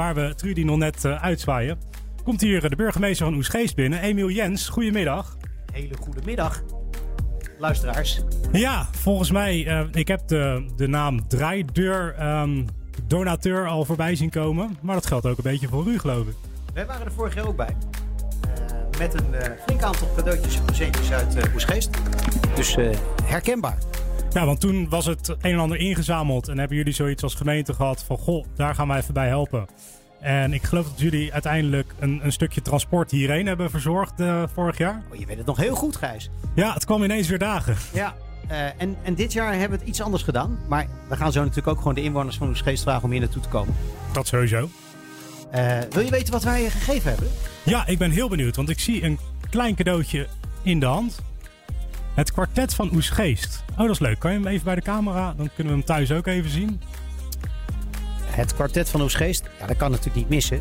waar we Trudy nog net uh, uitzwaaien, komt hier de burgemeester van Oesgeest binnen, Emiel Jens. Goedemiddag. Hele goede middag, luisteraars. Ja, volgens mij, uh, ik heb de, de naam draaideur um, donateur al voorbij zien komen. Maar dat geldt ook een beetje voor u, geloof ik. Wij waren er vorig jaar ook bij. Uh, met een flink aantal cadeautjes en presentjes uit uh, Oesgeest. Dus herkenbaar. Ja, want toen was het een en ander ingezameld. En hebben jullie zoiets als gemeente gehad van... Goh, daar gaan wij even bij helpen. En ik geloof dat jullie uiteindelijk een, een stukje transport hierheen hebben verzorgd uh, vorig jaar. Oh, je weet het nog heel goed, Gijs. Ja, het kwam ineens weer dagen. Ja, uh, en, en dit jaar hebben we het iets anders gedaan. Maar we gaan zo natuurlijk ook gewoon de inwoners van Oesgeest vragen om hier naartoe te komen. Dat sowieso. Uh, wil je weten wat wij je gegeven hebben? Ja, ik ben heel benieuwd. Want ik zie een klein cadeautje in de hand. Het kwartet van Oesgeest. Oh, dat is leuk. Kan je hem even bij de camera? Dan kunnen we hem thuis ook even zien. Het kwartet van Oesgeest, ja, dat kan natuurlijk niet missen.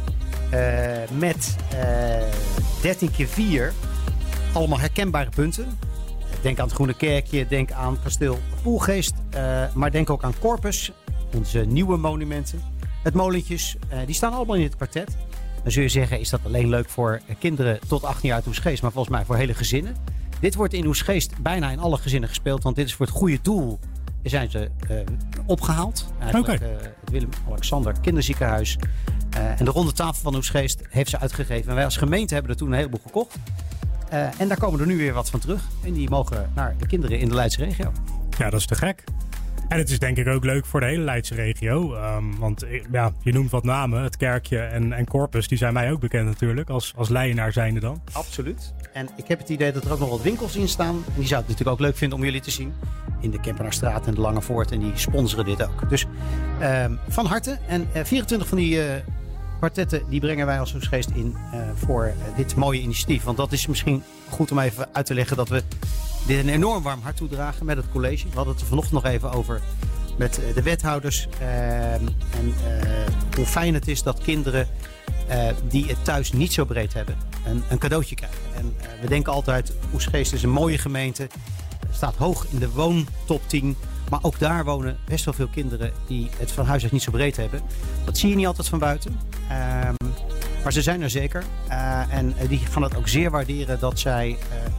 Uh, met uh, 13 keer 4 allemaal herkenbare punten. Denk aan het Groene Kerkje, denk aan kasteel Poelgeest. Uh, maar denk ook aan Corpus, onze nieuwe monumenten. Het molentjes, die staan allemaal in het kwartet. Dan zul je zeggen, is dat alleen leuk voor kinderen tot 18 jaar uit Oesgeest. Maar volgens mij voor hele gezinnen. Dit wordt in Oesgeest bijna in alle gezinnen gespeeld. Want dit is voor het goede doel. Zijn ze uh, opgehaald. Eigenlijk okay. uh, het Willem-Alexander Kinderziekenhuis. Uh, en de ronde tafel van Oesgeest heeft ze uitgegeven. En wij als gemeente hebben er toen een heleboel gekocht. en daar komen er nu weer wat van terug. En die mogen naar de kinderen in de Leidse regio. Ja, dat is te gek. En het is denk ik ook leuk voor de hele Leidse regio. Um, want ja, je noemt wat namen. Het Kerkje en, en Corpus, die zijn mij ook bekend natuurlijk. Als, als Leienaar zijnde dan. Absoluut. En ik heb het idee dat er ook nog wat winkels in staan. Die zou het natuurlijk ook leuk vinden om jullie te zien. In de Kempenaarstraat en de Lange Voort. En die sponsoren dit ook. Dus um, van harte. En uh, 24 van die uh, kwartetten die brengen wij als Hoesgeest in uh, voor dit mooie initiatief. Want dat is misschien goed om even uit te leggen dat we dit een enorm warm hart toedragen met het college. We hadden het er vanochtend nog even over met de wethouders. Uh, en uh, hoe fijn het is dat kinderen uh, die het thuis niet zo breed hebben, een, een cadeautje krijgen. En we denken altijd, Oesgeest is een mooie gemeente. Staat hoog in de woontop 10. Maar ook daar wonen best wel veel kinderen die het van huis uit niet zo breed hebben. Dat zie je niet altijd van buiten. Ehm, maar ze zijn er zeker. Uh, en die gaan het ook zeer waarderen dat zij uh,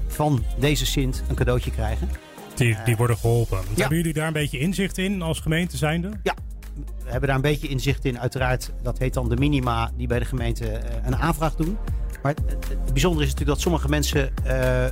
van deze Sint een cadeautje krijgen. Die, die worden geholpen. Ja. Hebben jullie daar een beetje inzicht in als gemeente zijnde? Ja, we hebben daar een beetje inzicht in. Uiteraard, dat heet dan de minima die bij de gemeente een aanvraag doen. Maar het, het, bijzondere is natuurlijk dat sommige mensen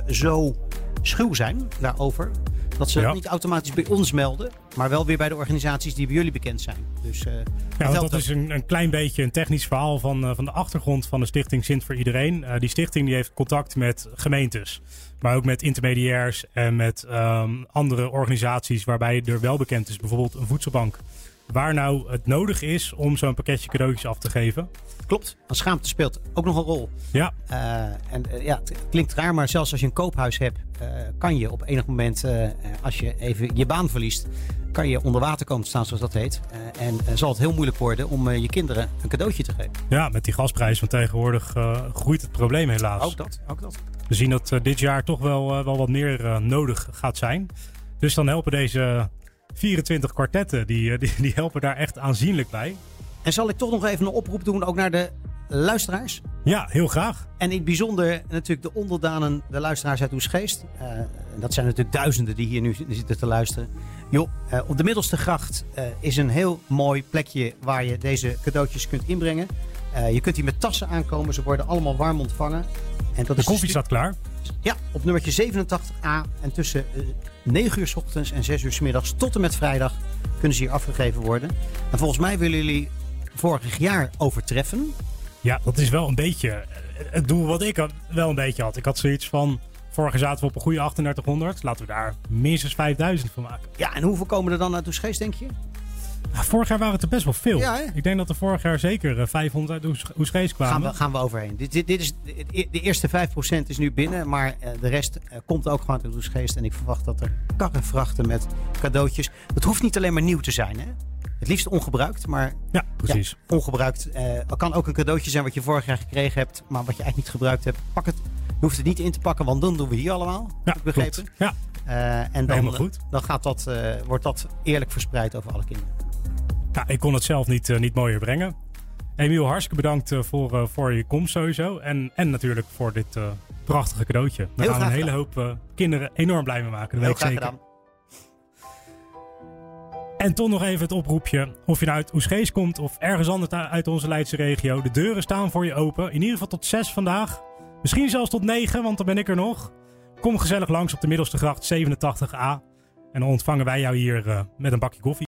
zo schuw zijn daarover. Dat ze ja. niet automatisch bij ons melden, maar wel weer bij de organisaties die bij jullie bekend zijn. Dus, uh, ja, dat, dat is een, een, klein beetje een technisch verhaal van, uh, van de achtergrond van de stichting Sint voor Iedereen. Uh, die stichting die heeft contact met gemeentes, maar ook met intermediairs en met um, andere organisaties waarbij er wel bekend is, bijvoorbeeld een voedselbank. Waar nou het nodig is om zo'n pakketje cadeautjes af te geven. Klopt, want schaamte speelt ook nog een rol. Ja. Uh, en uh, ja, het klinkt raar, maar zelfs als je een koophuis hebt, uh, kan je op enig moment, als je even je baan verliest, kan je onder water komen te staan, zoals dat heet. en zal het heel moeilijk worden om je kinderen een cadeautje te geven. Ja, met die gasprijs van tegenwoordig groeit het probleem helaas. Ook dat, ook dat. We zien dat dit jaar toch wel, wel wat meer nodig gaat zijn. Dus dan helpen deze 24 kwartetten, die, die, die helpen daar echt aanzienlijk bij. En zal ik toch nog even een oproep doen, ook naar de luisteraars? Ja, heel graag. En in het bijzonder natuurlijk de onderdanen, de luisteraars uit Oesgeest. Uh, dat zijn natuurlijk duizenden die hier nu zitten te luisteren. Joh, uh, op de Middelste Gracht uh, is een heel mooi plekje waar je deze cadeautjes kunt inbrengen. je kunt hier met tassen aankomen, ze worden allemaal warm ontvangen. En dat de is koffie staat klaar? Ja, op nummertje 87a. En tussen 9 uur s ochtends en 6 uur s middags tot en met vrijdag kunnen ze hier afgegeven worden. En volgens mij willen jullie vorig jaar overtreffen. Ja, dat is wel een beetje het doel wat ik wel een beetje had. Ik had zoiets van. Vorig jaar zaten we op een goede 3800. Laten we daar minstens 5000 van maken. Ja, en hoeveel komen er dan uit Oesgeest, denk je? Vorig jaar waren het er best wel veel. Ja, ik denk dat er vorig jaar zeker 500 uit Oesgeest kwamen. Gaan we, gaan we overheen. Dit, dit, dit is, de eerste 5% is nu binnen, maar de rest komt ook gewoon uit Oesgeest. En ik verwacht dat er karren vrachten met cadeautjes. Het hoeft niet alleen maar nieuw te zijn, hè? Het liefst ongebruikt, maar ja, precies. Ja, ongebruikt. Uh, kan ook een cadeautje zijn wat je vorig jaar gekregen hebt, maar wat je eigenlijk niet gebruikt hebt. Pak het. Je hoeft het niet in te pakken, want dan doen we hier allemaal. Ja, begrepen. Klopt. Ja. Uh, en dan, goed. dan gaat dat, uh, wordt dat eerlijk verspreid over alle kinderen. Ja, ik kon het zelf niet, niet mooier brengen. Emiel, hartstikke bedankt voor, voor je komst sowieso. En, en natuurlijk voor dit prachtige cadeautje. Daar gaan we een hele hoop kinderen enorm blij mee maken. Dat weet ik zeker. Gedaan. En toch nog even het oproepje. Of je nou uit Oesgees komt of ergens anders uit onze Leidse regio. De deuren staan voor je open. In ieder geval tot 6 vandaag. Misschien zelfs tot 9, want dan ben ik er nog. Kom gezellig langs op de Middelste Gracht 87a. En dan ontvangen wij jou hier uh, met een bakje koffie.